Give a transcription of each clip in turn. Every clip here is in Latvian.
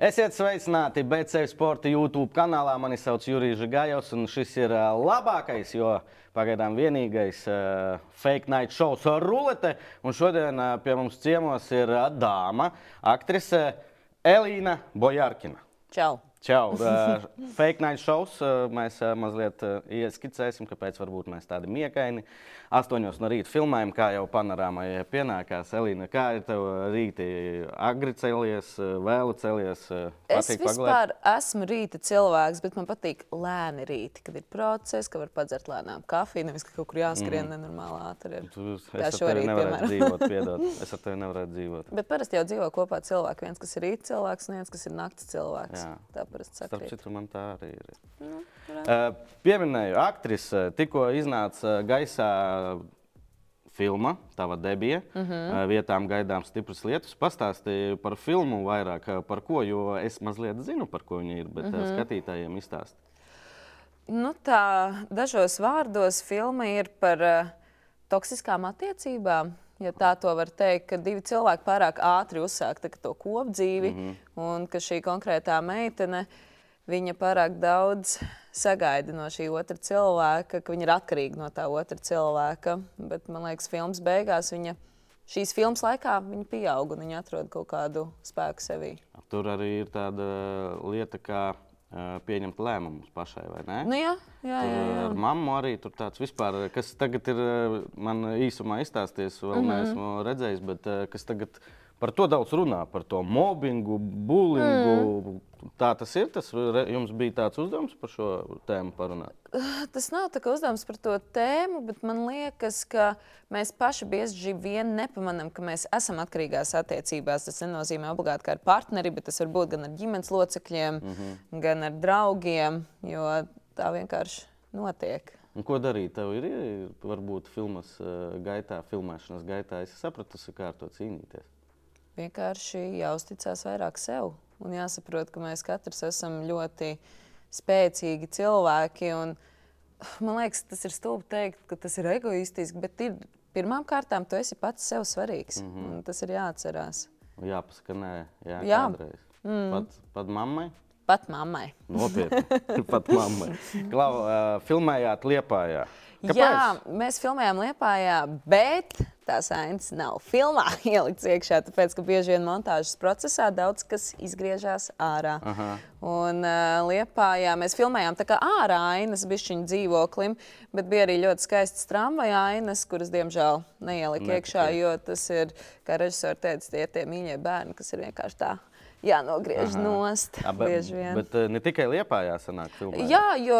Esiet sveicināti BC Sporta YouTube kanālā. Mani sauc Jurijs Gājos, un šis ir labākais, jo pagaidām vienīgais uh, fake night šovs ar rulete. Un šodien ā, pie mums ciemos ir ā, dāma, aktrise Elīna Bojārkina. Čau! Čau! Uh, fake night šovs. Uh, mēs uh, mazliet ieskicēsim, kāpēc mēs tādi miekaini. Astoņos no rīta filmējam, kā jau panorāmai pienākās. Elīna, kā ir tev rīti? Agri celies, vēlu celies, Es vispār esmu rīta cilvēks, bet man patīk lēni rīti, kad ir process, ka var padzert lēnām kafiju, nevis ka kaut kur jāskrien mm. nenormāli ātri. ar šorīt, piemēram. dzīvot, piedod. Es ar tevi nevarētu dzīvot. Bet parasti jau dzīvo kopā cilvēki. Viens, kas ir rīta cilvēks, un viens, kas ir naktas cilvēks. Jā. Parasti Starp saka. citu, man tā arī ir. Nu, Uh, pieminēju, aktrise tikko iznāca gaisā filma, tava debija. Mhm. -huh. Vietām gaidām stipras lietas. Pastāstīju par filmu vairāk, par ko, jo es mazliet zinu, par ko viņa ir, bet Mhm. -huh. skatītājiem izstāst. Nu, tā dažos vārdos filma ir par uh, toksiskām attiecībām. Ja tā to var teikt, ka divi cilvēki pārāk ātri uzsāk tā kā to kopdzīvi, mm -hmm. un ka šī konkrētā meitene viņa pārāk daudz sagaida no šī otra cilvēka, ka viņa ir atkarīga no tā otra cilvēka. Bet man liekas, filmas beigās viņa šīs filmas laikā viņa pieaug un viņa atrod kaut kādu spēku sevī. Tur arī ir tāda lieta, ā, pieņemt lēmumus pašai, vai ne? Nu, jā, jā, jā, jā. Ar mammu arī tur tāds vispār, kas tagad ir man īsumā izstāstīts, vēl mm. -hmm. neesmu redzējis, bet kas tagad par to daudz runā, par to mobbingu, bullyingu. Mm. Tā tas ir. Tas jums bija tāds uzdevums par šo tēmu parunāt. Tas nav tā kā uzdevums par to tēmu, bet man liekas, ka mēs paši bieži vien nepamanām, ka mēs esam atkarīgās attiecībās. Tas nenozīmē obligāti kā ar partneri, bet tas var būt gan ar ģimenes locekļiem, mm -hmm. gan ar draugiem, jo tā vienkārši notiek. Un ko darīt? Tev ir ir varbūt filmas eh, gaitā, filmēšanas gaitā. Es sapratu, kā ar to cīnīties. Vienkārši jāuzticas vairāk sev un jāsaprot, ka mēs katrs esam ļoti spēcīgi cilvēki. Un, man liekas, tas ir stulbi teikt, ka tas ir egoistiski, bet ir, pirmām kārtām tu esi pats sev svarīgs. Mm -hmm. Tas ir jāatcerās. Jāpasaka, nē, jā, Jā. kādreiz. Mm. Pat, pat mammai. Pat mammai. Nopietni, pat mammai. Klau, uh, filmējāt Liepājā. Jā, mēs filmējām Lietpājā, bet tās ainas nav filmā ielikts iekšā. Tāpēc, ka bieži vien montāžas procesā daudz kas izgriežas ārā. Aha. Un uh, Lietpājā mēs filmējām tā kā ārā ainas bišķiņu dzīvoklim, bet bija arī ļoti skaistas tramvaja ainas, kuras, diemžēl, neielika iekšā, jo tas ir, kā režisori teica, tie ir tie mīļie bērni, kas ir vienkārši tā jānogriež Aha. nost. A, bet, bet uh, ne tikai Liepājā sanāk filmēt. Jā, jo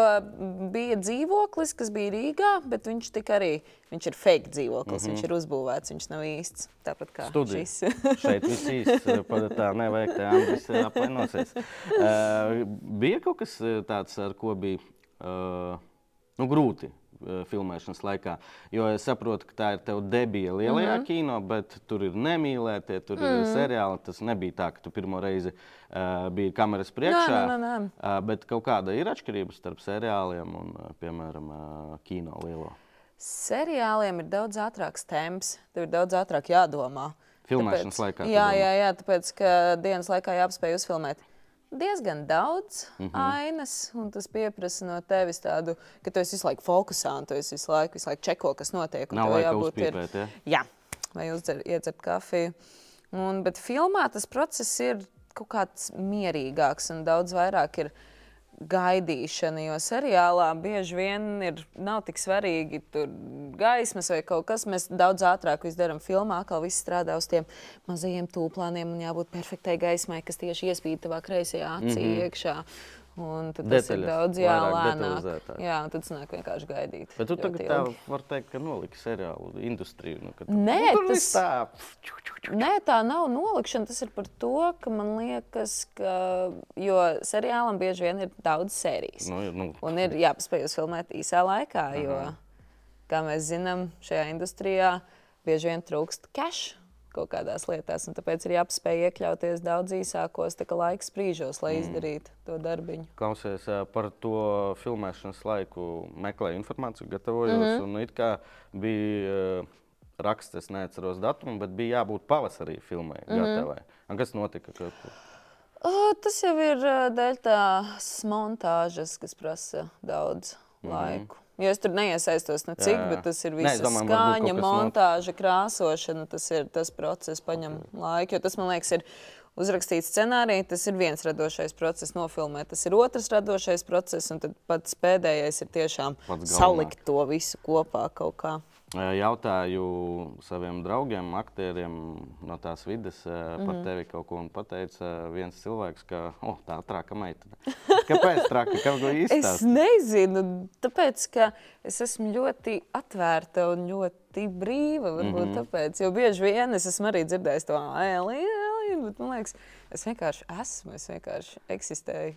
bija dzīvoklis, kas bija Rīgā, bet viņš tika arī viņš ir fake dzīvoklis. Mm -hmm. Viņš ir uzbūvēts, viņš nav īsts. Tāpat kā Studija. šis. Šeit viss īsti tā nevajag, tā Andris ir apvainosies. Uh, bija kaut kas eh, tāds, ar ko bija uh, nu, grūti filmēšanas laikā. Jo es saprotu, ka tā ir tava debija lielajā mm -hmm. kino, bet tur ir nemīlētie, tur mm -hmm. ir seriāli. Tas nebija tā, ka tu pirmo reizi uh, biji kameras priekšā. nē, nē. Uh, bet kaut kāda ir atšķirība starp seriāliem un, uh, piemēram, uh, kino lielo. Seriāliem ir daudz ātrāks temps, tev ir daudz ātrāk jādomā. Filmēšanas laikā, tu Jā, jā, jā, tāpēc, ka dienas laikā jāapspēj uzfilmēt diezgan daudz mm. -hmm. ainas, un tas prasa no tevis tādu, ka tu esi visu laiku fokusā, un tu esi visu laiku, visu laiku čeko, kas notiek. Nav laika jābūt ir- uzpīpēt, ja? Jā, vai uzdzer, iedzert kafiju. Un, bet filmā tas process ir kaut kāds mierīgāks un daudz vairāk ir gaidīšana. Jo seriālā bieži vien ir, nav tik svarīgi tur gaismas vai kaut kas. Mēs daudz ātrāk visu darām filmā, kā viss strādā uz tiem mazajiem tūplāniem un jābūt perfektai gaismai, kas tieši iespīd tavā kreisajā acī mm -hmm. iekšā. Un tad tas ir Detaļas, daudz jā, vairāk lēnāk. detalizētāk. Jā, un tad sanāk vienkārši gaidīt. Bet tu ļoti tagad ilgi. tā var teikt, ka noliki seriālu industriju. Nu, ka tu- Nē, nu, tur tas- viss tā. Nē, tā nav nolikšana. Tas ir par to, ka man liekas, ka jo seriālam bieži vien ir daudz sērijas. Nu, ir, nu, Un ir jāpaspēj uzfilmēt īsā laikā, jo, kā mēs zinām, šajā industrijā bieži vien trūkst cash kaut kādās lietās. un Tāpēc ir jāpaspēj iekļauties daudz īsākos laika sprīžos, lai izdarītu to darbiņu. Klausies par to filmēšanas laiku, meklēju informāciju, gatavojos. Mm -hmm. Un kā bija raksts, es neatceros datumu, bet bija jābūt pavasarī filmai. Mm -hmm. gatavai. Un kas notika? Ka, O, tas jau ir dēļ tās montāžas, kas prasa daudz laiku. Jo es tur neiesaistos ne cik, Mhm. jā. bet tas ir viss skaņa, montāža, krāsošana. Tas ir tas process, paņem laiku. Jo tas, man liekas, ir uzrakstīts scenārijs, tas ir viens radošais process, nofilmēt. Tas ir otrs radošais process, un tad pats pēdējais ir tiešām salikt to visu kopā kaut kā. Jautāju saviem draugiem, aktieriem no tās vidas mm -hmm. par tevi kaut ko un pateica viens cilvēks, ka oh, tā traka meitene. Kāpēc traka? Es nezinu, tāpēc, ka es esmu ļoti atvērta un ļoti brīva. Varbūt mm -hmm. tāpēc, jo bieži vien es esmu arī dzirdējis to ēlīnu, bet man liekas, es vienkārši esmu, es vienkārši eksistēju.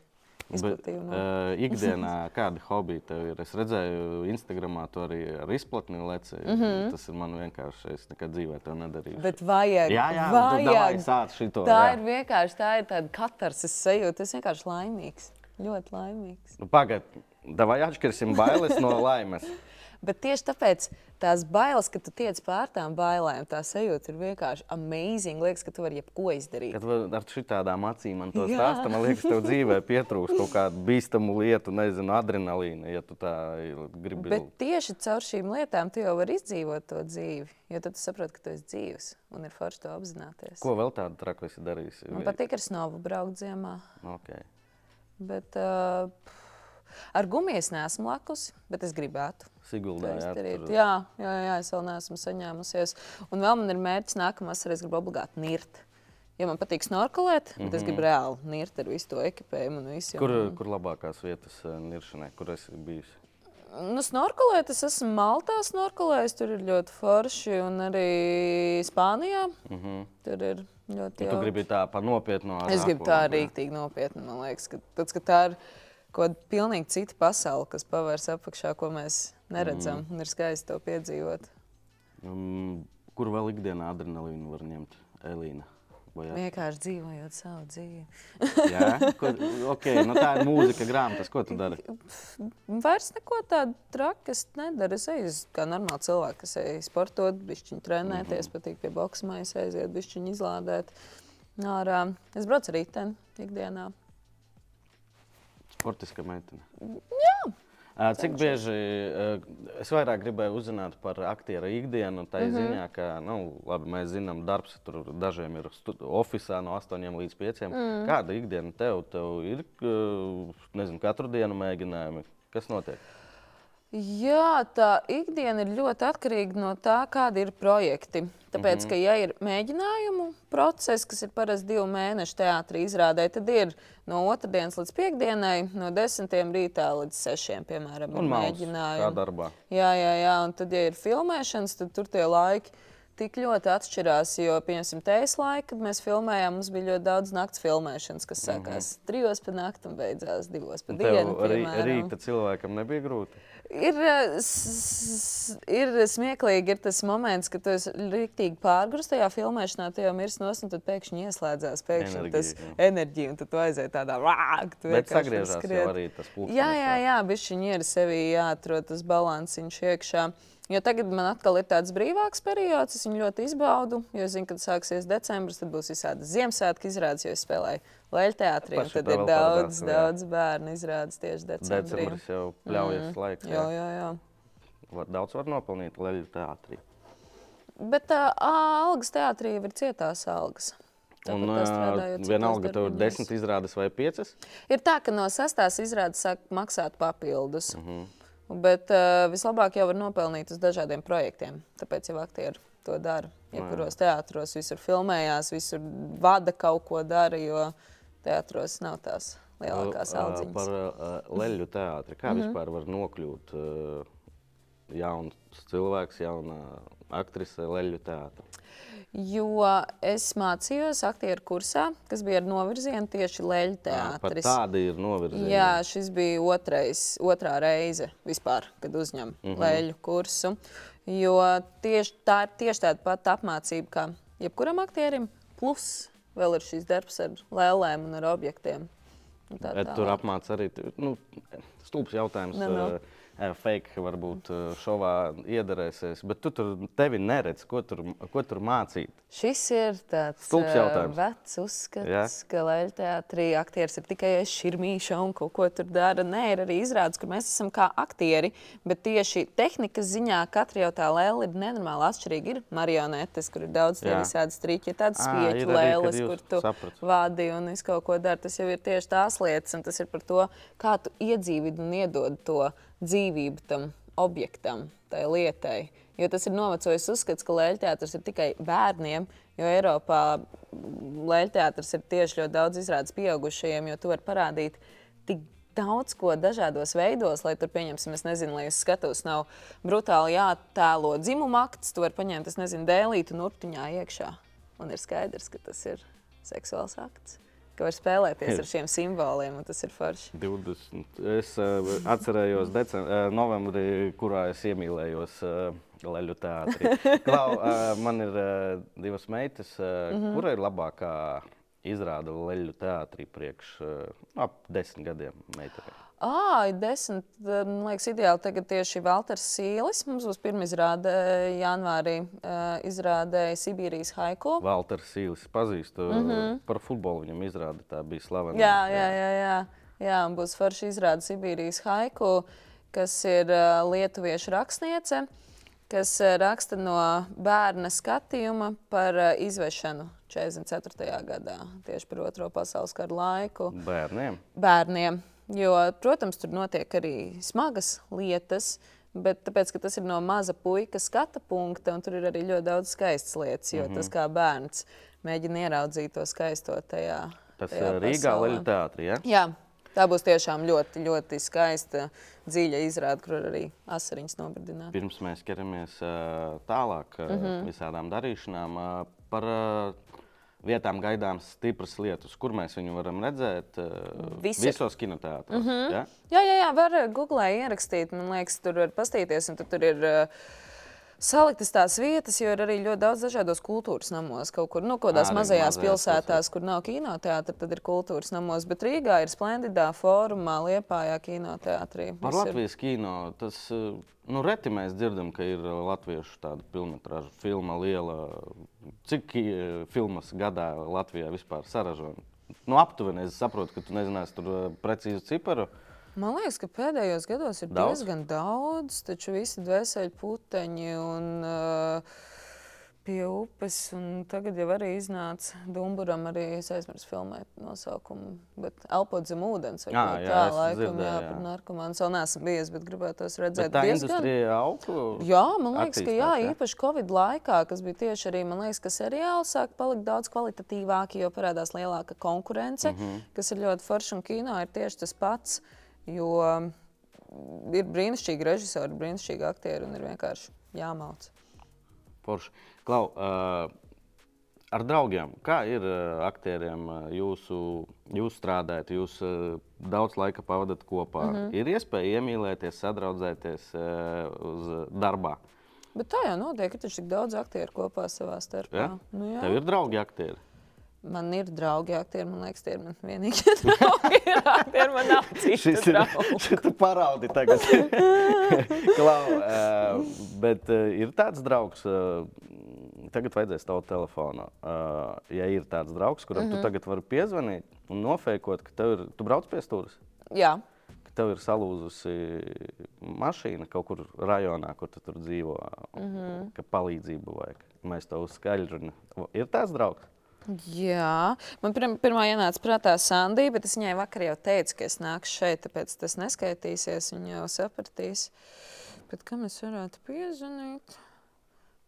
Bet, uh, ikdienā kādi hobiji tev ir? Es redzēju, Instagramā to arī ar izplatni leci. Mm -hmm. Tas ir man vienkārši, es nekad dzīvē to nedarīju. Bet vajag, jā, jā, nu, vajag. šito. Tā jā. ir vienkārši tā ir tāda katarsis sajūta. Es vienkārši laimīgs, ļoti laimīgs. Nu, Pagaidiet, vai atšķirsim bailes no laimes? Bet tieši tāpēc tās bailes, ka tu tiec pār tām bailēm, tā sajūta ir vienkārši amazing. Liekas, ka tu vari jebko izdarīt. Kad var- ar šitādām acīm man to stāsta, man liekas, tev dzīvē pietrūks kaut kādu bīstamu lietu, nezinu, adrenalīnu, ja tu tā gribi. Bet tieši caur šīm lietām tu jau vari izdzīvot to dzīvi. Jo tad tu saproti, ka tu esi dzīves un ir forši to apzināties. Ko vēl tādu traku esi darījis? Man patīk ar snovu braukt ziemā. Okay. Bet, uh, ar gumiju es neesmu lakus, bet es gribētu. Siguldā, jā, izdarīt. tur- Jā, jā, jā, es vēl neesmu saņēmusies. Un vēl man ir mērķis nākamā vasarā, es gribu obligāti nirt. Jo man patīk snorkelēt, bet es gribu reāli nirt ar visu to ekipējumu un visu. Kur, kur labākās vietas eh, niršanai, kur esi bijis? Nu, snorkelēt, es esmu Maltā snorkelējis, tur ir ļoti forši. Un arī Spānijā Mm -hmm. tur ir ļoti Tu jauki. gribi tā pa nopietnu ar Es gribu tā rīktīgi nopietni. Man liekas, ka, tāds, ka tā ir kaut kāda pilnīgi cita pasaule, kas pavērs apakšā, ko mēs neredzam. Mm. Ir skaisti to piedzīvot. Um, kur vēl ikdienā adrenalīnu var ņemt? Elīna. Jā? Vienkārši dzīvojot savu dzīvi. jā? Ko, okay, nu tā ir mūzika, grāmatas. Ko tu dari? Vairs neko tādu traku es nedaru. Es eju kā normāli cilvēki, kas eju sportot, bišķiņu trenēties, patīk pie boxa maisa aiziet, bišķiņu izlādēt. Ārā. Es braucu riteni ikdienā. Sportiska meitene. Jā. Cik bieži es vairāk gribēju uzzināt par aktieru ikdienu, tā mm -hmm. ziņā, ka nu, labi, mēs zinām, darbs tur dažiem ir oficiālā no 8 līdz 5. Mm. Kāda ikdiena tev, tev ir? Nezinu, katru dienu mēģinājumi. Kas notiek? Jā, tā ikdiena ir ļoti atkarīga no tā, kādi ir projekti. Tāpēc, mm -hmm. ka, ja ir mēģinājumu process, kas ir parasti divu mēnešu teātrī izrādē, tad ir no otrdienas līdz piekdienai, no desmitiem rītā līdz sešiem, piemēram, ir Un kā mēģinājumi. darbā. Jā, jā, jā, un tad, ja ir filmēšanas, tad tur tie laiki tik ļoti atšķirās. Jo, piemēram, teijas laika, kad mēs filmējām, mums bija ļoti daudz naktas filmēšanas, kas sākās mm -hmm. trijos pa nakti un beidzās divos Tev dienu. arī rīta cilvēkam nebija grūti. Ir, eh, ir smieklīgi, ir tas moments, kad tu esi rīktīgi pārgājis tajā filmēšanā, tu jau mirsti nos, un tad pēkšņi ieslēdzās pēkšņi Enerģija, tas jā. enerģija, un tad tu aiziet tādā vārā. Bet sagriežās jau arī tas pulkstenis. Jā, jā, jā bišķiņi ir sevī jāatrod tas balansiņš iekšā. Jo tagad man atkal ir tāds brīvāks periods, es viņu ļoti izbaudu. Jo es zinu, kad sāksies decembris, tad būs visādas Ziemassvētku izrādes, jo es spēlēju Leļu teātrī. Tad ir daudz, jā. daudz bērnu izrādes tieši decembrī. Decembris jau pļaujas mm. laiks. Jā, jā, jā. Var, daudz var nopelnīt leļu teātrī. Bet tā algas teātrī jau ir cietās algas. Un vienalga, tev ir desmit izrādes vai piecas. Ir tā, ka no sastās izrādes sāk maksāt papildus. Uh -huh. Bet uh, vislabāk jau var nopelnīt uz dažādiem projektiem. Tāpēc jau aktieri to dara. Jebkuros teātros visur filmējās, visur vada kaut ko dara, jo teātros nav tās lielākās Ā, algas. Par uh, leļu teātri. Kā mm -hmm. vispār var nokļūt uh, jauns cilvēks, jauna aktrise leļu teātrī? Jo es mācījos aktieru kursā, kas bija ar novirzienu tieši Leļu Pat teātris. tāda ir novirzība. Jā, šis bija otrais, otrā reize vispār, kad uzņem mm -hmm. leļu kursu. Jo tieši tā ir tieši tāda pati apmācība kā jebkuram aktierim, plus vēl ir šis darbs ar lēlēm un ar objektiem. Tā Bet tur apmāca arī nu, stulbs jautājums. Nu, nu. Eh, fake varbūt eh, šovā iedarēsies, bet tu tur tevi neredz, ko tur, ko tur mācīt. Šis ir tāds jautājums. vecs uzskats, Jā. ka leļteātrī aktieris ir tikai aiz šurmīša un kaut ko tur dara. Nē, ir arī izrādes, kur mēs esam kā aktieri, bet tieši tehnikas ziņā katra jau tā lēle ir nenormāli atšķirīga. Ir marionetes, kur ir daudz tie visādi striķi, ir tādas spieķu jūs- kur tu sapratu. vadi un visu kaut ko dari. Tas jau ir tieši tās lietas, un tas ir par to, kā tu iedzīvidi un iedod to dzīvību tam objektam, tai lietai. Jo tas ir novecojis uzskats, ka lēļteātris ir tikai bērniem, jo Eiropā lēļteātris ir tieši ļoti daudz izrādes pieaugušajiem, jo tu vari parādīt tik daudz ko dažādos veidos, lai tur, pieņemsim, es nezinu, lai uz skatuves nav brutāli jātēlo dzimuma akts, tu vari paņemt, es nezinu, dēlītu un urtiņā iekšā. Un ir skaidrs, ka tas ir seksuāls akts. Ka var spēlēties ar šiem simboliem, un tas ir forši. 20. Es uh, atcerējos decem, uh, novembrī, kurā es iemīlējos uh, Leļu teātrī. Klau, uh, man ir uh, divas meitas, uh, mm -hmm. kura ir labākā izrāda Leļu teātrī priekš uh, ap desmit gadiem meitenei. Ah, desmit. eh, Man liekas, ideāli tagad tieši Valters Sīlis. Mums būs pirmā izrāde janvārī. Izrādēja Sibīrijas haiku. Valters Sīlis pazīst uh, mm -hmm. par futbolu. Viņam izrāda tā bija slavena. Jā, jā, jā. jā. jā un būs forši izrāde Sibīrijas haiku, kas ir lietuviešu rakstniece, kas raksta no bērna skatījuma par izvešanu 44. gadā, tieši par Otro pasaules kara laiku. Bērniem. bērniem. Jo, protams, tur notiek arī smagas lietas, bet tāpēc, ka tas ir no maza puika skata punkta, un tur ir arī ļoti daudz skaistas lietas, jo mm -hmm. tas kā bērns mēģina ieraudzīt to skaisto tajā. Tas tajā uh, Rīgā. Leļu teātrī. Ja? Jā, tā būs tiešām ļoti, ļoti skaista, dziļa izrāde, kur arī asariņas nobrdināt. Pirms mēs ķeramies uh, tālāk uh, mm Mhm. -hmm. visādām darīšanām, par vietām gaidāmas stipras lietas, kur mēs viņu varam redzēt uh, Visur. visos kinoteātros. Mm -hmm. ja? Jā, jā, jā var eh, Google ierakstīt. Man liekas, tur var paskatīties, tur ir. Uh, Saliktas tās vietas, jo ir arī ļoti daudz dažādos kultūras namos. Kaut kur nu, kādās mazajās pilsētās, kur nav kinoteātris, tad ir kultūras namos. Bet Rīgā ir splendidā formā, liepājā kinoteātrī. Par. Latvijas kino tas uh, nu, reti mēs dzirdam, ka ir uh, latviešu tāda filmas filma liela. Cik uh, filmas gadā Latvijā vispār saražo? Nu, aptuveni es saprotu, ka tu nezināsi tur precīzu ciparu. Man liekas, ka pēdējos gados ir Daudz? diezgan daudz, taču visi dvēseli puteņi un uh, pie upes. Un tagad jau arī iznāca Dumburam, arī es aizmirsu filmēt nosaukumu, bet elpot zem ūdens. vai Jā, jā, tā, laikam, dzirdēju, jā, jā. par narkomānu. Vēl neesmu bijis, bet gribētos Bet redzēt tā diezgan. industrija auga. Jā, man liekas, ka jā, attīstās, ja? īpaši Covid laikā, kas bija tieši arī, man liekas, ka seriāli sāk palikt daudz kvalitatīvāki, jo parādās lielāka konkurence, mm. -hmm. kas ir ļoti forša un kino ir tieši tas pats. Jo ir brīnišķīgi režisori, brīnišķīgi aktieri un ir vienkārši jāmauc. Forši. Klau, uh, ar draugiem, kā ir uh, aktieriem, uh, jūsu, jūs strādājat, jūs uh, daudz laika pavadat kopā? Mm. -hmm. Ir iespēja iemīlēties, sadraudzēties uh, uz darbā. Bet tā jau notiek, ir tik daudz aktieru kopā savā starpā. Ja? Nu, jā. Tev ir draugi aktieri. Man ir draugi, aktieri. Man liekas, tie ir mani vienīgie draugi. Ir aktieri, man nav citu Šis draugu. tu paraudi tagad. Klau, uh, bet uh, ir tāds draugs. Uh, Tagad vajadzēs tavu telefonu. Uh, ja ir tāds draugs, kuram mm -hmm. tu tagad vari piezvanīt un nofēkot, ka tev ir, tu brauc pie stūres, Jā, ka tev ir salūzusi mašīna kaut kur rajonā, kur tu tur dzīvo, mm -hmm. ka palīdzību vajag. Mēs to uzskaļrunājam. Ir tāds draugs. Jā, man pir pirmā ienāca prātā Sandija, bet es viņai vakar jau teicu, ka es nāku šeit, tāpēc tas neskaitīsies. Viņa jau sapratīs. Bet kam es varētu piezvanīt?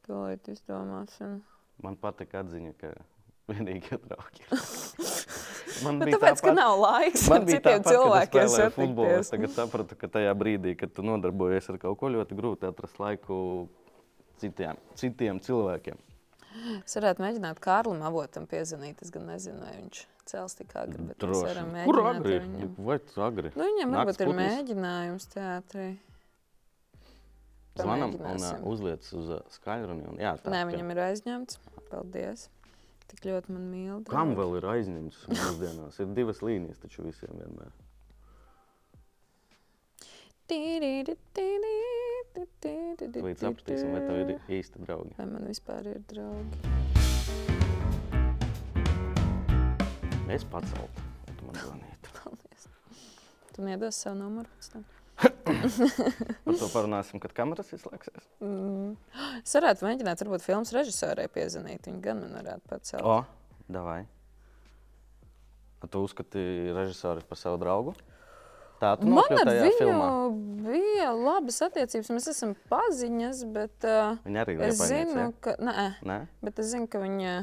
Tūlīt izdomāsim. Man patīk atziņa, ka vienīgie draugi ir. Man Bet bija tāpēc, ka tāpat. nav laiks Man bija citiem tāpat, es cilvēkiem spēlēju futbolu. Es tagad sapratu, ka tajā brīdī, kad tu nodarbojies ar kaut ko ļoti grūti, atrast laiku citiem, citiem cilvēkiem. Es varētu mēģināt Kārlim avotam piezvanīt. Es gan nezinu, vai viņš cels tik agri, bet mēs Droši. varam mēģināt. Kur agri? Viņam. Vai tu agri? Nu, viņam varbūt ir mēģinājums teātrī. Zvanam un uh, uzliec uz uh, skaļruni. un- Jā, tā, Nē, viņam ir aizņemts. Paldies. Tik ļoti man mīl. Kam draugi. vēl ir aizņemts mūsdienās? Ir divas līnijas taču visiem vienmēr. Līdz apratīsim, vai tev ir īsti draugi. Vai man vispār ir draugi? Es pats celtu, un tu man zvanītu. Paldies. Tu man iedos savu numuru pēc tam. Par to parunāsim, kad kameras izslēgsies. Mm. Es varētu mēģināt, varbūt filmas režisorei piezvanīt. Viņa gan man varētu pacelt. O, davai. Tu uzskati režisori par savu draugu? Tā tu Man ar viņu filmā. bija labas attiecības. Mēs esam paziņas, bet uh, Viņa arī es liepainiece, zinu, ka. Nē, Nē? bet es zinu, ka viņa.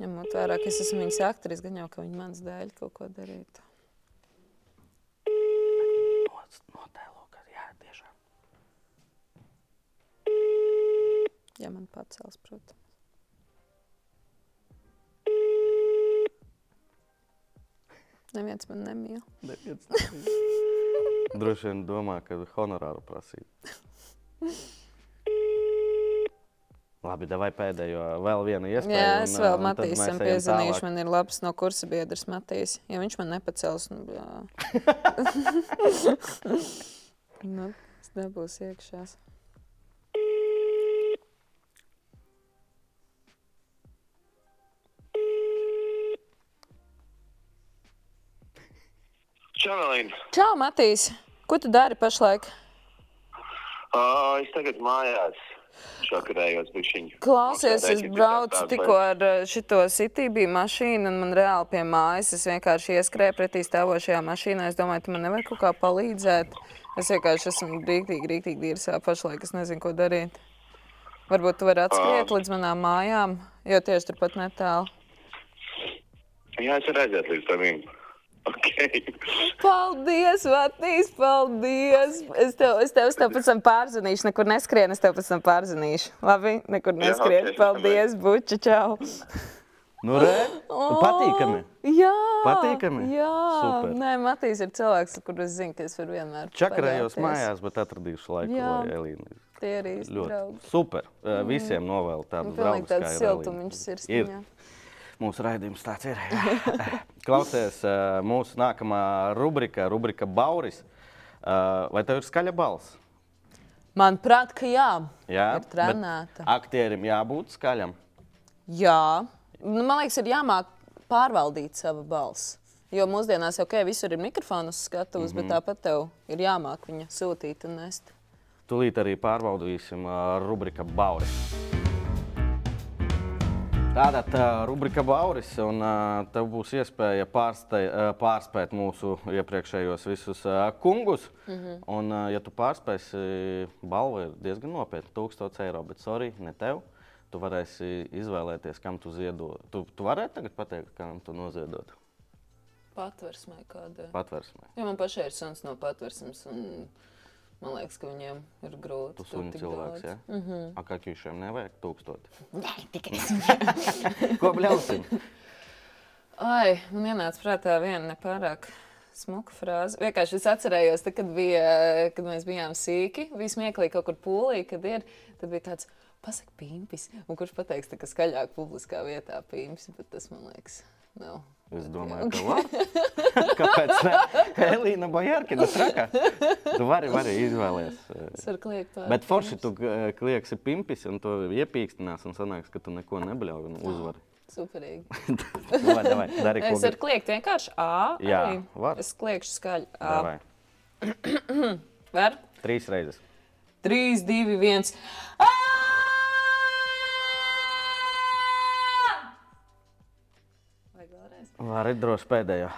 Ņemot vērā, ka es esmu viņas aktris, gan jau, ka viņa manas dēļ kaut ko darītu. Notēlo, ka jā, tiešām. Ja man pacels, protams. Neviens man nemīl. Neviens nezina. Droši vien domā, ka honorāru prasīt. Labi, vai pēdējo vēl vienu iespēju. Jā, es ā, vēl Matīsam piezvanīšu. Man ir labs no kursa biedrs Matīs. Ja viņš man nepacels, nu, nu, tas nebūs iekšās. Čau, Elīna. Čau, Matīs! Ko tu dari pašlaik? Uh, es tagad mājās šakarējos bišķiņu. Klausies, es braucu tikko ar šito sitī, bija mašīna, un man reāli pie mājas. Es vienkārši ieskrēju pretī stāvošajā mašīnā. Es domāju, tu man nevari kaut kā palīdzēt. Es vienkārši esmu rīktīgi, rīktīgi dīrsā pašlaik. Es nezinu, ko darīt. Varbūt tu vari atskriet līdz manām mājām, jo tieši turpat netālu. Jā, es aiziet līdz tavim. Okay. Paldies, Matīs, paldies! Es tev, es tev, es tev pēc tam pārzvanīšu, nekur neskrien, es tev pēc tam pārzvanīšu. Labi, nekur Jā, neskrien. ok, Paldies, buči, čau! Nu, re, nu, patīkami. Jā, Patīkami? Jā, Super. Nē, Matīs ir cilvēks, kurš zina, ka es varu vienmēr. Čakarējos mājās, bet atradīšu laiku, Jā. lai Elīna. Tie ir īsti Ļoti draugi. super. Visiem novēlu tādu Man pilnīgi draugu. tāds siltumiņš sirsniņā. Mūsu raidījums tāds ir. Klausies, mūsu nākamā rubrika, rubrika Bauris. Vai tev ir skaļa balss? Manuprāt, ka jā. Jā, Ir trenēta. bet Aktierim jābūt skaļam. Jā, nu, man liekas, ir jāmāk pārvaldīt savu balsi. Jo mūsdienās jau okay, visur ir mikrofons skatuves, mm -hmm. bet Mhm. tāpat tev ir jāmāk viņa sūtīt un nest. Tūlīt arī pārbaudīsim rubrika Bauris. Tātad rubrika Bauris, un tev būs iespēja pārste, uh, pārspēt mūsu iepriekšējos visus kungus. Mm -hmm. Un, ja tu pārspēsi, balva ir diezgan nopietna - 1000 eiro. Bet, sorry, ne tev. Tu varēsi izvēlēties, kam tu ziedot. Tu, tu varētu tagad pateikt, kam tu noziedot Patversmē kāda. patversmē. Jo man pašai ir suns no patversmes, un man liekas, ka viņiem ir grūti. Tu tik cilvēks, daudz. ja? Mm -hmm. A kā kīšiem nevajag tūkstoti? Nē, tikai Ko bļausim? Ai, man ienāca prātā viena nepārāk smuka frāze. Vienkārši es atcerējos, tad, kad, bija, kad mēs bijām sīki, bija smieklīgi kaut kur pūlī, kad ir, tad bija tāds. Pasaka, pīmpis. Un kurš pateiks, ka skaļāk publiskā vietā pīmpis, bet tas man liekas, nav. Es domāju, ka var. Kāpēc? Elīna Bojārkina traka. Tu vari, vari izvēlēties. Es varu kliegt pār. Bet forši tu eh, klieksi pimpis un to iepīkstinās un sanāks, ka tu neko nebļauj un uzvari. Superīgi. Vai, davai, dari, Es varu kliegt vienkārši A. Jā, arī. var. Es kliegšu skaļi A. Davai. Var? Trīs reizes. 3, 2, 1. Vai Vari droši pēdējo.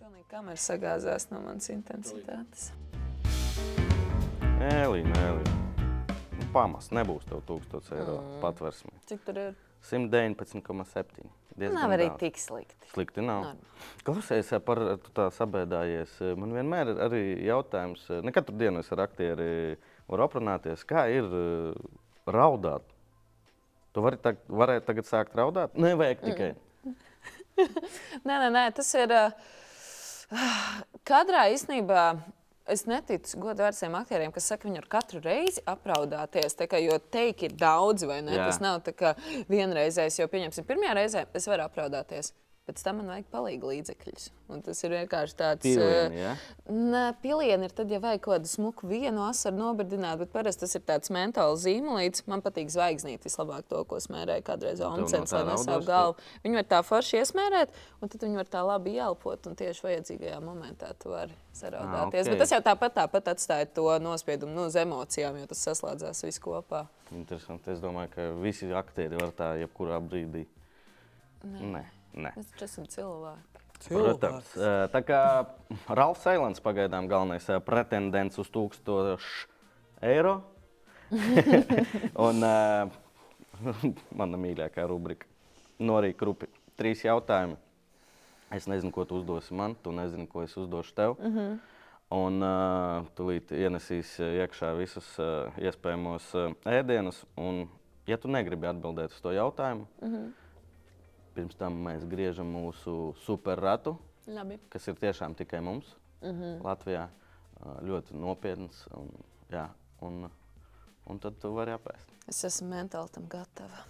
Pilnīgi kamera sagāzās no manas intensitātes. Elīna, Elīna. Nu, Pamas nebūs tev 1000 eiro Mm. patversme. Cik tur ir? 119,7. Diezgan Nav arī daudz. tik slikti. Slikti nav. Nav. Klausies, par tu tā sabēdājies. Man vienmēr ir arī jautājums, ne katru dienu es ar aktieri varu aprunāties, kā ir raudāt. Tu vari tag, varētu tagad sākt raudāt? Nevajag tikai. Nē, nē, nē, tas ir. Uh, kadrā īstenībā es neticu godvērtiem aktieriem, kas saka, ka viņi ar katru reizi apraudāties. Kā, jo teikti ir daudz, vai ne? Jā. Tas nav tā kā vienreizējs, jo, pieņemsim, pirmajā reizē es varu apraudāties. Pēc tam man vajag palīdzīgu līdzekļus. Un tas ir vienkārši tāds. Pilieni, eh, ja? Nē, pilieni ir tad, ja vajag kaut kādu smuku vienu asaru nobirdināt, bet parasti tas ir tāds mentāls zīmolīts. Man patīk zvaigznīt vislabāk to, ko smērēja kādreiz tā lai nesāp galvu. Viņi var tā forši iesmērēt, un tad viņi var tā labi ielpot, un tieši vajadzīgajā momentā tu vari saraudāties. ok. Bet tas jau tāpat, tāpat atstāja to nospiedumu nu, uz emocijām, jo tas saslēdzās viss kopā. Interesanti. Es domāju, ka visi aktieri var tā jebkurā brīdī. Nē, nē. Es taču esmu cilvēks. Protams, Eh, tā kā Ralfs Eilants pagaidām galvenais eh, pretendents uz 1000 eiro. Un uh, mana mīļākā rubrika - Norija Krupi. Trīs jautājumi. Es nezinu, ko tu uzdosi man, tu nezini, ko es uzdošu tev. Uh -huh. Un uh, tūlīt ienesīs eh, iekšā visus uh, iespējamos uh, ēdienus. Un, ja tu negribi atbildēt uz to jautājumu, uh -huh. Pirms tam mēs griežam mūsu superratu Labi. kas ir tiešām tikai mums uh -huh. Latvijā. Ļoti nopietns. Un, jā, un, un tad tu vari apēst. Es esmu mentāli tam gatava.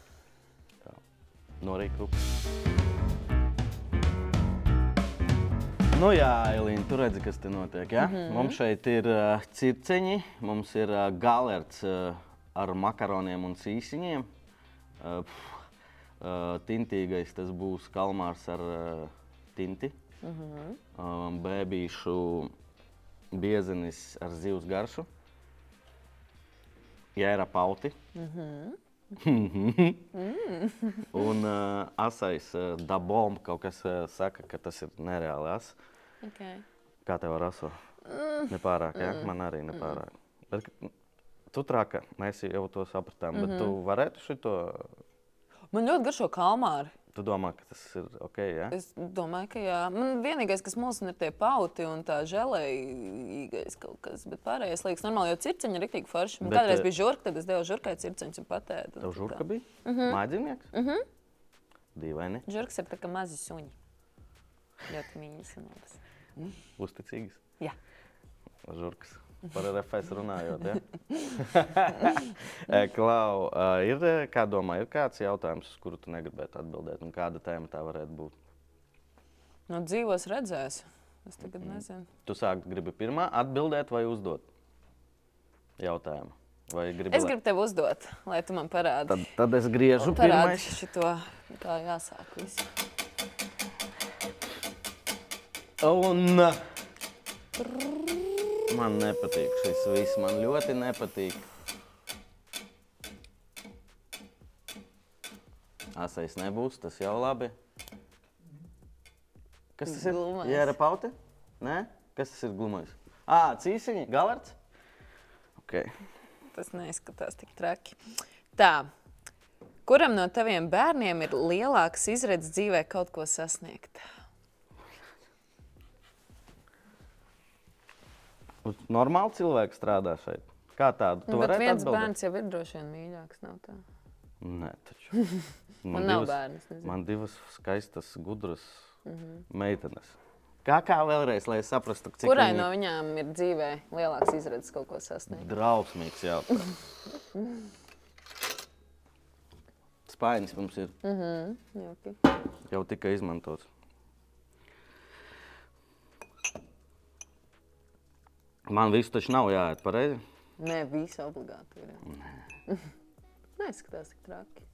No rīkrupa. Nu jā, Elīna, tu redzi, kas te notiek. Ja? Mm -hmm. Mums šeit ir uh, circeņi, mums ir uh, galerts uh, ar makaroniem un sīsiņiem. Uh, pf, tintīgais tas būs kalmārs ar uh, tinti. -hmm. um, bēbīšu biezenis ar zivs garšu. Jēra pauti. Un uh, asais uh, dabom kaut kas uh, saka, ka tas ir nereāli as. Okay. Kā tev ar aso? Nepārāk, jā? Man arī nepārāk. Bet tu traka, mēs jau to sapratām, bet tu varētu šito, Man ļoti garšo kalmāri. tu domā, ka tas ir ok, jā? Es domāju, ka jā. Man vienīgais, kas mulsina, ir tie pauti un tā žēlējīgais kaut kas. Bet pārējais liekas normāli, jo circeņi ir rīktīgi forši. Man Bet, kādreiz eh, bija žurka, tad es devu žurkai circeņus un patēdu. Tev žurka bija? Uh -huh. Mājdzīvnieks? Uh -huh. Dīvaini, Žurkas ir tā kā mazi suņi. Ļoti mīļas un labas. uzticīgas. Jā. Žurkas. Par RFS runājot, ja? Eh, Klau, eh, ir, eh, kā domā, ir kāds jautājums, uz kuru tu negribētu atbildēt, un kāda tēma tā varētu būt? No dzīvos redzēs. Es tagad nezinu. Tu sāki gribi pirmā atbildēt vai uzdot jautājumu? Vai gribi, Es gribu tev uzdot, lai tu man parādi. Tad, tad es griežu pirmais. šito, kā jāsāk viss. Un man nepatīk šis viss. Man ļoti nepatīk. Asais nebūs, tas jau labi. Kas tas ir? Glumais. Jēra paute? Nē? Kas tas ir glumais? Ā, cīsiņi, galards? Ok. Tas neizskatās tik traki. Tā. Kuram no taviem bērniem ir lielāks izredzes dzīvē kaut ko sasniegt? Uz Normāli cilvēki strādā šeit. Kā tādu? Tu Nu, Bet varētu viens atbildēt? bērns jau ir droši vien mīļāks. Nav tā. Nē, taču. Man nav bērnu, es nezinu. Man divas skaistas, gudras mm Mhm. -hmm. meitenes. Kā, kā vēlreiz, lai es saprastu, cik Kurai no viņām ir dzīvē lielāks izredzes kaut ko sasniegt? Drausmīgs jautājums. Spainis mums ir Jauki. jau tikai izmantots. Man viss taču nav jāiet pareizi. Nē, visi obligāti ir. jā. Neizskatās tik traki.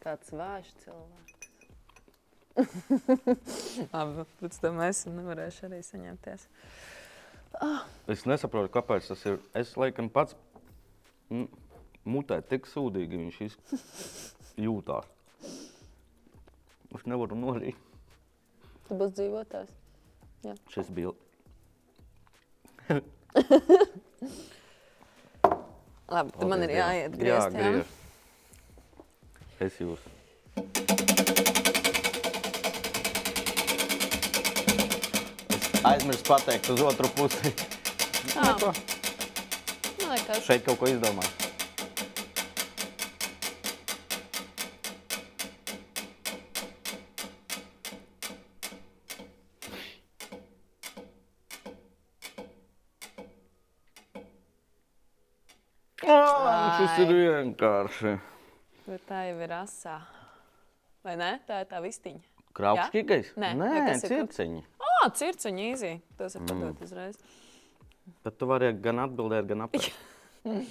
Kāds vājš cilvēks. Labi, pēc tam es nevarēšu arī saņemties. Es nesaprotu, kāpēc tas ir. Es laikam pats mutē tik sūdīgi viņš iz- Es nevaru norīt. Tu būsi dzīvotājs. Šis bija. Labi, tad man ir jāiet griezt. Jā, griež. Es jūs. Aizmirsu pateikt uz otru pusi. Tā. Man liekas, Šeit kaut ko izdomāt. Vienkārši. Bet tā jau ir asā. Vai ne? Tā ir tā vistiņa. Kraukšķīgais? Nē, Nē, circiņi. Ah, circeņi īzī. Tas ir padot uzreiz. Bet tu vari gan atbildēt, gan apgādāt.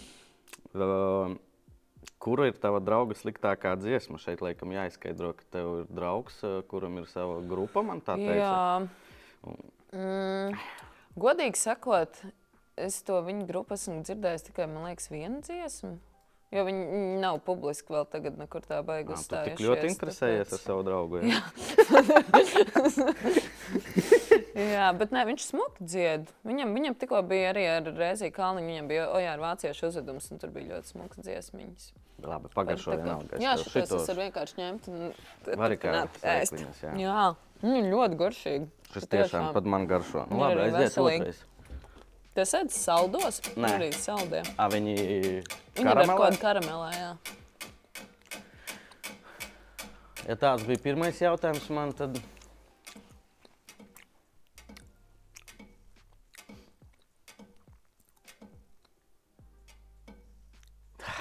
uh, kura ir tava drauga sliktākā dziesma? Šeit laikam jāizskaidro, ka tev ir draugs, kuram ir sava grupa. Man tā teica. Jā. Mm, godīgi sakot, es to viņa grupu esmu dzirdējis tikai, man liekas, vienu dziesmu. Jo viņi nav publiski vēl tagad, nekur tā Ā, beigas Tu tik ļoti interesējies ar savu draugu. Jā. Jā, bet nē, viņš smuki dzied. Viņam, viņam tikko bija arī ar Rēziju Kalniņu, viņam bija Ojā ar vāciešu uzvedums, un tur bija ļoti smuks dziesmiņas. Labi, pagaidšo Tā kā- vienalga. es Jā, šitos es varu vienkārši ņemt un Vari kā turpināt ēst. jā. Jā, ir ļoti garšīgi. Šis tiešām pat man garšo. Nu, labi, aiziet otrais. Tas ēd saldos, Nē. arī saldē. Ā, viņi Viņi ir ar karamelē? kādu karamelē, jā. Ja tāds bija pirmais jautājums man, tad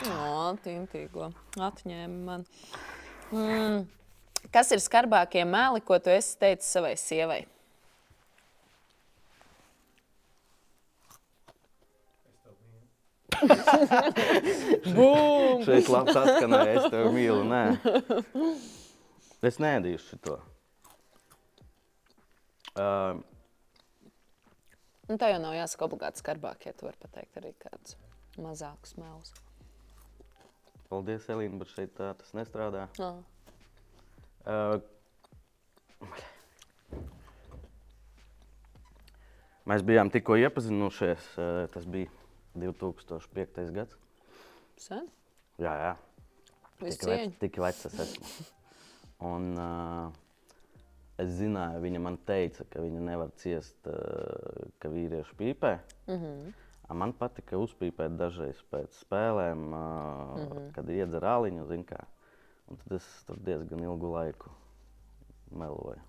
O, tintīgo. Atņēma man. Mm. Kas ir skarbākie meli, ko tu esi teicis savai sievai? Bum! šeit labs atskanēja, es tevi mīlu. Nē. Es nēdīšu to. Uh, Nu, tā jau nav jāsaka obligāti skarbākie. Tu vari pateikt arī kādus mazākus melus. paldies, Elīna, bet šeit tā tas nestrādā. Oh. Uh, mēs bijām tikko iepazinušies. uh, Tas bija 2005. gads. Sen? Jā, jā. Tik vec, tik vecs es esmu. Un, uh, es zināju, viņa man teica, ka viņa nevar ciest, uh, ka vīrieši pīpē. Mm. -hmm. Man patika uzpīpēt dažreiz pēc spēlēm, uh, mm. -hmm. kad iedzer āliņu. Tad es tur diezgan ilgu laiku meloju.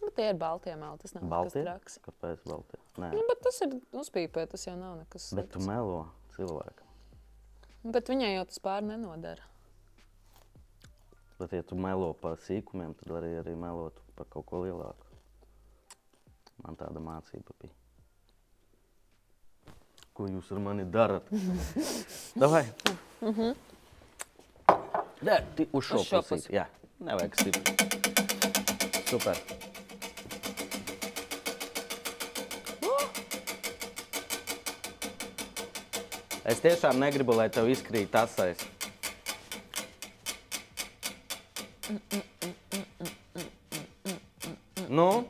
Bet tie ir balti meli. Tas nav Baltie? nekas traks. Kāpēc Baltijā? Nē, Nu, bet tas ir uzpīpē, tas jau nav nekas bet tu slikts. melo cilvēkam. Bet viņai jau tas pāri nenodara. Bet, ja tu melo par sīkumiem, tad vari arī melot par kaut ko lielāku. Man tāda mācība bija. Ko jūs ar mani darat? Davai! Nē, ti uz šo šo pusi. pusi. Jā, nevajag stipri. Super. Es tiešām negribu, lai tev izkrīt asais. Nu?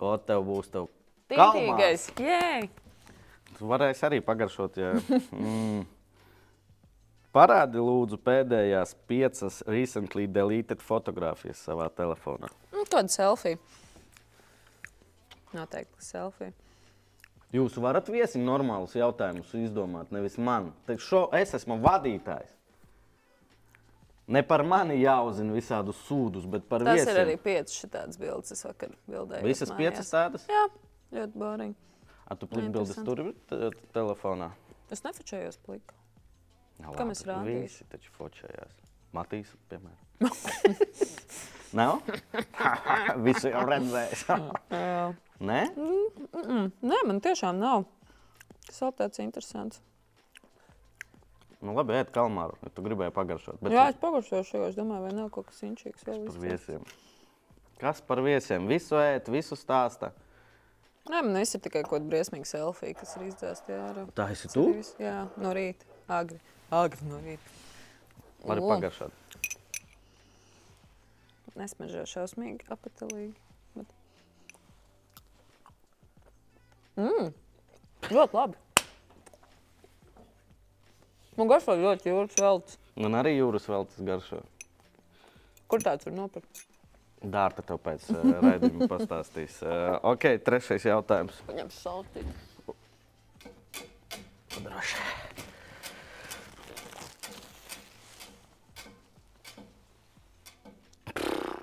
O, tev būs tev. Tītīgais! Jē! Tu varēsi arī pagaršot. Ja. Mm. Parādi lūdzu pēdējās piecas recently deleted fotogrāfijas savā telefonā. Tāda selfija. Noteikti selfija. Jūs varat viesiem normālus jautājumus izdomāt, nevis man. Te Šo, es esmu vadītājs. Ne par mani jāuzzina visādus sūdus, bet par Tas viesiem. ir arī piecas šādas bildes. Es vakar bildēju. Visas piecas tādas? Jā, ļoti bārīgi. A, tu plikbildes tur Neinteresanti. ir telefonā. Es nefočējos pliku. Kam es rādīšu? Visi taču fočējās. Matīs, piemēram. Nav? Visi jau redzējis. Nē? Nē, man tiešām nav. Tas vēl tāds interesants. Nu, labi, ēd kalmāru, ja tu gribēji pagaršot. Bet Jā, es pagaršošu, jo es domāju, vai nav kaut kas inčīgs vēl par viesiem. Kas par viesiem? Visu ēd, visu stāsta. Nē, man viss ir tikai kaut kāda briesmīga selfija, kas ir izdzēsta ārā. Tā esi tu? Jā, no rīta. Agri. Agri no rīta. Vari pagaršot. Nesmažo šausmīgi, apetilīgi. Bet... Mm, ļoti labi. Man garšo ļoti jūras veltes. Man arī jūras vēl tas garšo. Kur tāds var nopirkt? Dārta tev pēc uh, raidījuma pastāstīs. Uh, ok, trešais jautājums. Paņem saltīt. Droši.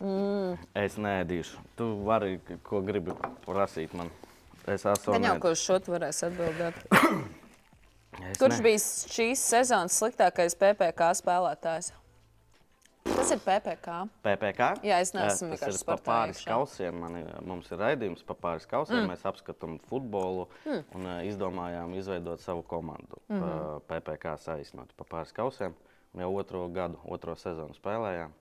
Mm. Es nēdīšu. Tu vari, ko gribi prasīt man. Es esmu Gan jau nēd- kurš šo varēs atbildēt. Es Kurš ne- bija šīs sezonas sliktākais PPC spēlētājs? Tas ir PPC. PPC? Jā, es neesmu vienkārši ir pa sportā pāris iekšā. kausiem. Man, ir- mums ir raidījums par pāris kausiem. Mm. Mēs apskatām futbolu mm. un uh, izdomājām izveidot savu komandu. Mm. -hmm. PPC saīsinot pa pāris kausiem. Jau otro gadu, otro sezonu spēlējām.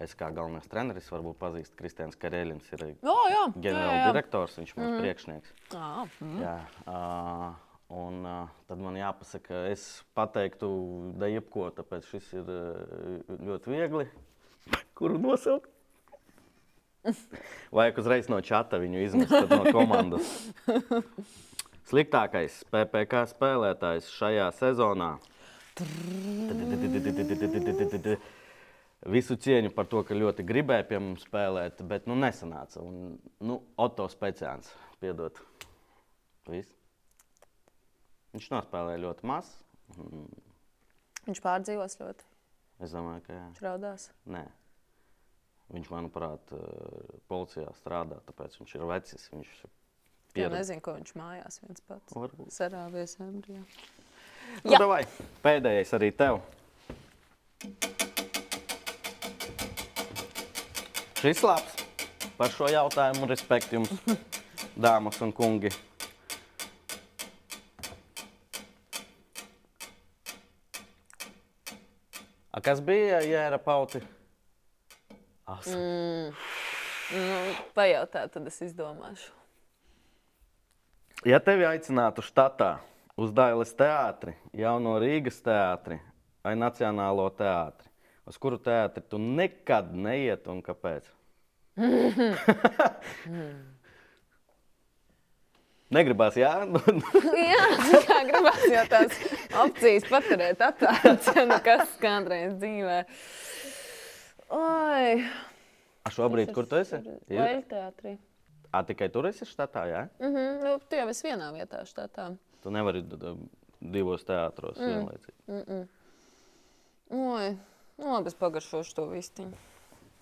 Es kā galvenais treneris, varbūt pazīstu Kristians Karēlins, ir Jā, jā. ģenerāldirektors, viņš ir mm. priekšnieks. Jā, mm. Jā, uh, un uh, tad man jāpasaka, es pateiktu, da jebko, tāpēc šis ir uh, ļoti viegli. Kuru nosaukt? Vajag uzreiz no čata viņu izmest no komandas. Sliktākais PPC spēlētājs šajā sezonā. Visu cieņu par to, ka ļoti gribēja pie mums spēlēt, bet nu, nesanāca. Un, nu, Otto Speciāns, piedod. Viss. Viņš nospēlēja ļoti maz. Viņš pārdzīvos ļoti. Es domāju, ka jā. Viņš raudās. Nē. Viņš, manuprāt, eh, policijā strādā, tāpēc viņš ir vecs. Viņš ir Jā, pieredzējis. nezinu, ko viņš mājās viens pats. Varbūt. Sarāvies embrijā. Nu, Jā. davai, Pēdējais arī tev. Šis labs par šo jautājumu. Respekt jums, dāmas un kungi. A kas bija jēra pauti? Asa. Mm. Nu, pajautā, tad es izdomāšu. Ja tevi aicinātu štatā uz Dailas teātri, jauno Rīgas teātri vai Nacionālo teātri, uz kuru teātri tu nekad neiet un kāpēc? Negribās, jā? Jā, kā gribās jau tās opcijas paturēt atvērtas, nu kas kādreiz dzīvē. Oi, A šobrīd, kur tu esi? Vaļu teātrī. A, tikai tur esi štatā, jā? Mm -hmm, nu, tu jau esi vienā vietā štatā. Tu nevari divos teātros mm. vienlaicīgi. Oi, nu labi, es pagaršošu to vistiņu.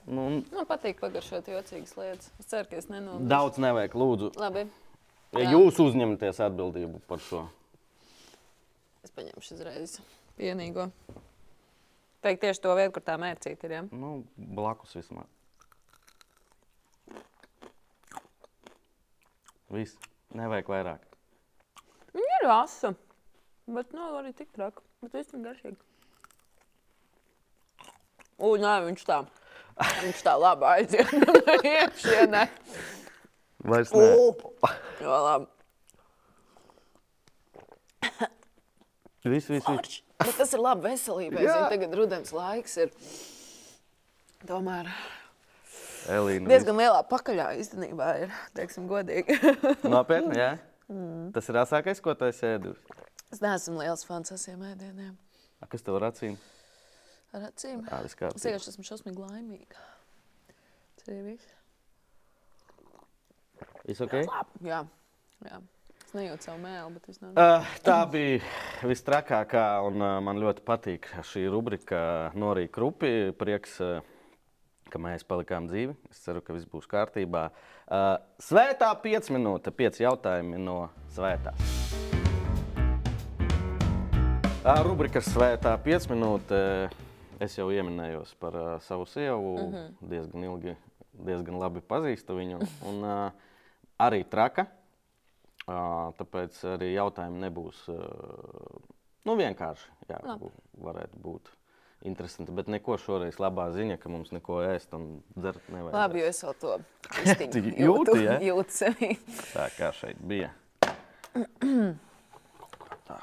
Nu, Man patīk pagaršot jocīgas lietas. Es ceru, ka es nenomiršu. daudz nevajag, lūdzu. Labi, Ja Jā. jūs uzņematies atbildību par šo. es paņemšu uzreiz vienīgo. Teikt tieši to vietu, kur tā mērcīte ir. Ja? Nu, blakus vismaz. Viss. Nevajag vairāk. Viņa ir asa, bet nav arī tik traka. Bet viss ir garšīgi. U, nē, viņš tā. Viņš tā labi aiziet no iekšienē. Vairs ne. Jā, labi. Viss, viss, viss. Bet tas ir labi veselībai. Jā. Zin, tagad rudens laiks ir tomēr Elīna. diezgan lielā pakaļā īstenībā. Ir, teiksim, godīgi. Nopietni, jā. Tas ir asākais, ko tu esi ēdus. es neesmu liels fans asiem ēdieniem. A, Kas tev ir acīm? Ar acīm. Es vienkārši esmu šausmīgi laimīga. Tas arī viss. Viss ok? Jā, jā. Es nejūtu savu mēlu, bet es nevaru. Uh, tā bija visstrakākā, un uh, man ļoti patīk šī rubrika Norija Krupi. Prieks, uh, ka mēs palikām dzīvi. Es ceru, ka viss būs kārtībā. Uh, svētā 5 minūte, 5 jautājumi no svētās. Uh, rubrika Svētā 5 minūte. Es jau pieminējos par uh, savu sievu. Mm -hmm. diezgan ilgi, diezgan labi pazīstu viņu. Un, uh, arī traka. Uh, tāpēc arī jautājumi nebūs uh, nu, vienkārši. Jā, Labi. varētu būt interesanti. Bet neko šoreiz labā ziņa, ka mums neko ēst un dzert nevajag. Labi, jo es vēl to jūtu, jūti, ja? jūtu sevi. Tā kā šeit bija. Tā.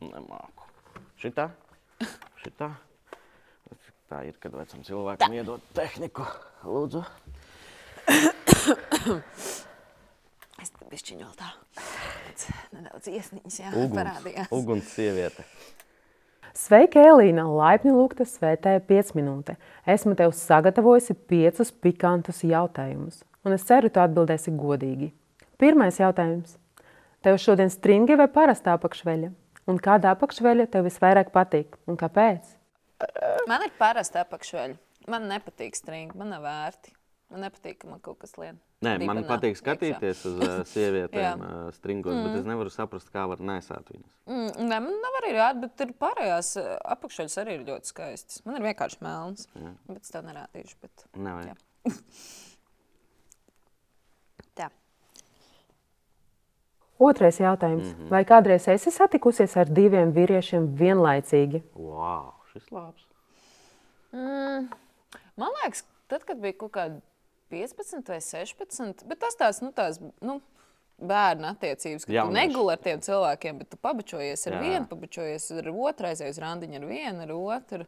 Nemāku. Šitā? Šitā? Tā ir, kad vecam cilvēkam iedod tehniku. Lūdzu. Es tam bišķiņu vēl tā. Nedaudz iesniņas, jā, Uguns, parādījās. uguns sieviete. Sveika, Elīna! Laipni lūgta svētēja 5 minūte. Esmu tev sagatavojusi piecus pikantus jautājumus, un es ceru, tu atbildēsi godīgi. Pirmais jautājums. Tev šodien stringa vai parastā apakšveļa? Un kāda apakšveļa tev visvairāk patīk un kāpēc? Man ir parasta apakšveļa. Man nepatīk stringi, man nav vērti. Man nepatīk, ka man kaut kas lien. Nē, man dibenā patīk iekšā. skatīties uz uh, sievietēm uh, stringos, mm. bet es nevaru saprast, kā var nesāt viņas. Mm, nē, man nav arī rāda, bet tur pārējās eh, apakšaļas arī ir ļoti skaistas. Man ir vienkārši melns. Jā. Bet es tev nerādīšu. Bet... Nevajag. Jā. Tā. Otrais jautājums. Mm -hmm. Vai kādreiz esi satikusies ar diviem vīriešiem vienlaicīgi? Wow, šis labs. Mm, man liekas, tad, kad bija kaut kāda 15 vai 16, bet tas tāds, nu, tās, nu, bērnu attiecības, ka tu Jaunieši. neguli ar tiem cilvēkiem, bet tu pabučojies ar Jā. vienu, pabučojies ar otru, aizies uz randiņu ar vienu, ar otru.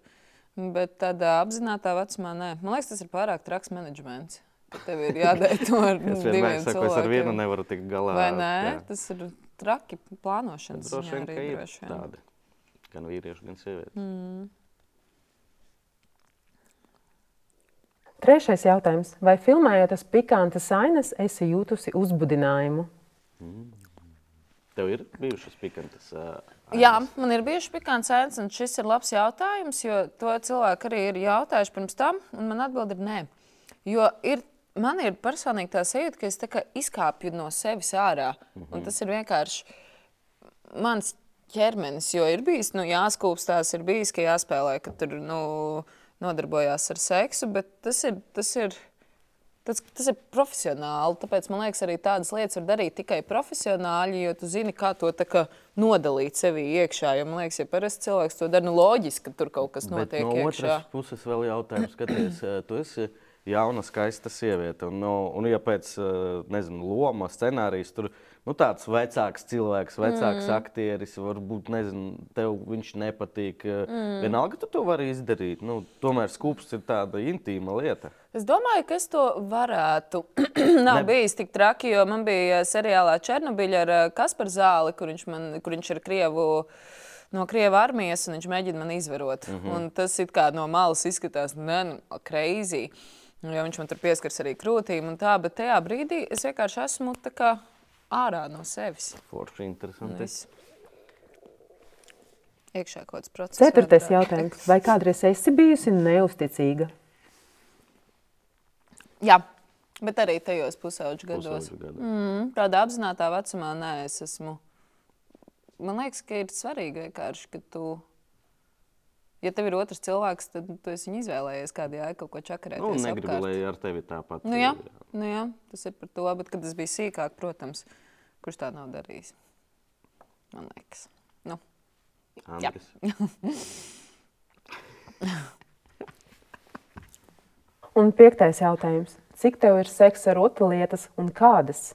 Bet tādā apzināta vecumā nē. Man liekas, tas ir pārāk traks menedžments. Tev ir jādara to ar Es diviem vienmēr saku, es ar vienu cilvēkiem. nevaru tikt galā. Vai nē? Jā. Tas ir traki plānošanas Droši vien, arī ka ir droši tādi. Gan vīrieši, gan sievietes. Mm. Trešais jautājums. Vai filmējoties pikantas ainas, esi jutusi uzbudinājumu? Tev ir bijušas pikantas. Uh, Jā, man ir bijuši pikants ēns, un šis ir labs jautājums, jo to cilvēki arī ir jautājuši pirms tam, un man atbild ir nē. Jo ir, man ir personīgi tā sajūta, ka es izkāpju no sevis ārā, un tas ir vienkārši mans ķermenis, jo ir bijis, nu, jāskūpstās, ir bijis, ka jāspēlē, ka tur, nu, nodarbojās ar seksu, bet tas ir, tas ir, Tas, tas ir profesionāli. Tāpēc man liekas, arī tādas lietas var darīt tikai profesionāļi, jo tu zini, kā to kā nodalīt sevī iekšā. Jo, man liekas, ja parasts cilvēks to dara, nu, loģiski, ka tur kaut kas Bet notiek no iekšā. otras puses, vēl jautājums, skaties, eh, tu esi jauna, skaista sieviete. Un, no, un ja pēc eh, nezinu, loma, scenārijas tur nu, tāds vecāks cilvēks, vecāks mm. aktieris, varbūt nezinu, tev viņš nepatīk. Mm. Vienalga, tu to vari izdarīt. Nu, tomēr skūps ir tāda intīma lieta. Es domāju, ka es to varētu. Nav Ne- bijis tik traki, jo man bija seriālā Černobiļa ar eh, Kasparu Zāli, kur viņš, man, kur viņš ir Krievu. No Krievijas armijas, un viņš mēģina man izvarot. Mm. -hmm. Un tas it kā no malas izskatās, nu, crazy. Jo viņš man tur pieskars arī krūtīm un tā, bet tajā brīdī es vienkārši esmu tā kā ārā no sevis. Forši interesanti. es- Iekšā kaut kāds process. Ceturtais jautājums. Vai kādreiz esi bijusi neusticīga? Jā, bet arī tajos pusauģu gados. Pusauģu. Mm, tādā apzināta vecumā nē, es esmu. Man liekas, ka ir svarīgi vienkārši, ka tu. Ja tev ir otrs cilvēks, tad tu esi viņu izvēlējies kādā jēga kaut ko čakarēt. Nu, negribu, lai ar tevi tāpat. Nu, jā, nu, jā, tas ir par to. Bet, kad tas bija sīkāk, protams, kurš tā nav darījis? Man liekas. Nu, Andris. Un piektais jautājums. Cik tev ir seksa rotaļlietas un kādas?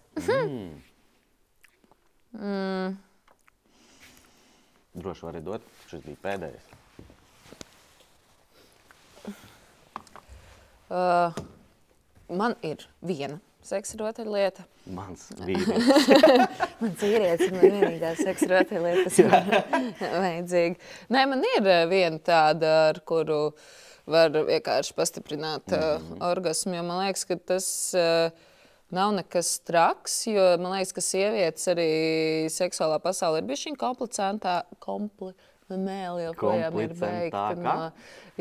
Droši vari dot. Šis bija pēdējais. Uh, man ir viena seksa rotaļlieta. Mans vīrietis. Mans vīrietis ir man vienīgā seksa rotaļlieta, kas man vajadzīga. Nē, man ir eh, viena tāda, ar kuru var vienkārši pastiprināt mm -hmm. uh, orgasmu. Jo man liekas, ka tas uh, nav nekas traks. Jo man liekas, ka sievietes arī seksuālā pasaulē ir bijusi komplicentā. Kompli Mēlī joprojām ir beigta. No,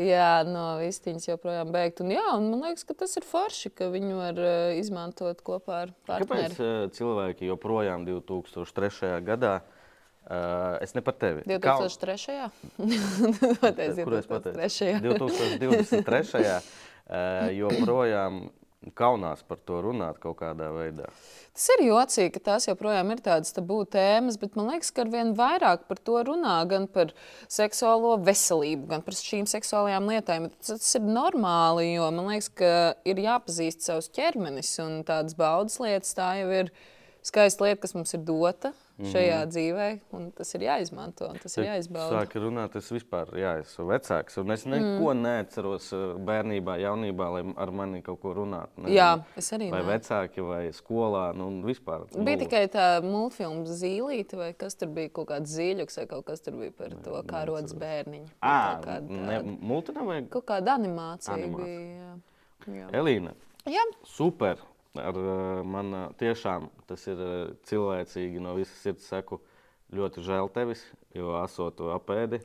jā, no vistiņas joprojām beigta. Un, jā, un man liekas, ka tas ir forši, ka viņu var uh, izmantot kopā ar Kāpēc partneri. uh, cilvēki joprojām 2003. gadā, uh, es ne par tevi, 2003. Pateicu, Kur es pateicu? 2003. 2023. uh, joprojām kaunās par to runāt kaut kādā veidā. Tas ir jocīgi, ka tās joprojām ir tādas tabū tēmas, bet man liekas, ka ar vien vairāk par to runā gan par seksuālo veselību, gan par šīm seksuālajām lietām. Tas, tas ir normāli, jo man liekas, ka ir jāpazīst savs ķermenis un tādas baudas lietas. Tā jau ir skaista lieta, kas mums ir dota šajā mm. dzīvē, un tas ir jāizmanto un tas ir jāizbauda. Sāka runāt, es vispār jā, esmu vecāks, un es neko mm. neatceros uh, bērnībā, jaunībā, lai ar mani kaut ko runātu. Nezinu, Jā, es arī Vai nē. vecāki, vai skolā, nu vispār. Bija nulle. tikai tā multfilma zīlīte, vai kas tur bija, kaut kāds zīļuks, vai kaut kas tur bija par to, kā rodas bērniņi. Kaut kāda ne, multinā vai Kaut kāda animācija, Animācija. bija. Jā. Jā. Elīna? Jā. Super. Ar, uh, man uh, tiešām tas ir uh, cilvēcīgi no visas sirds saku. Ļoti žēl tevis, jo esot to apēdi.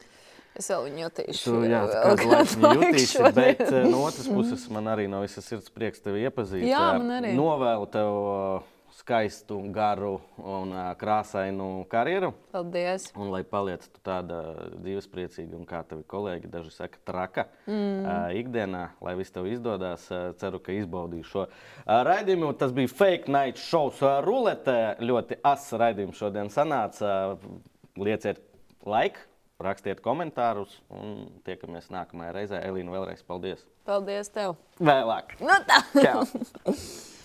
Es vēl viņu jutīšu. Tu, jā, laiku jutīsi, bet eh, no otras puses man arī no visas sirds prieks tevi iepazīt. Jā, Eh, man arī. Novēlu tev eh, skaistu, garu un eh, krāsainu karjeru. Paldies. Un lai paliec tu tāda dzīvespriecīga un kā tevi kolēģi daži saka, traka mm. uh, ikdienā, lai viss tev izdodas. Uh, ceru, ka izbaudīšu šo uh, raidījumu. Tas bija Fake Night Shows uh, ruletē. Ļoti asa raidījums šodien sanāca. Uh, lieciet laiku, rakstiet komentārus un tiekamies nākamajā reizē. Elīna, vēlreiz paldies! Paldies tev. Vēlāk! Nu tā.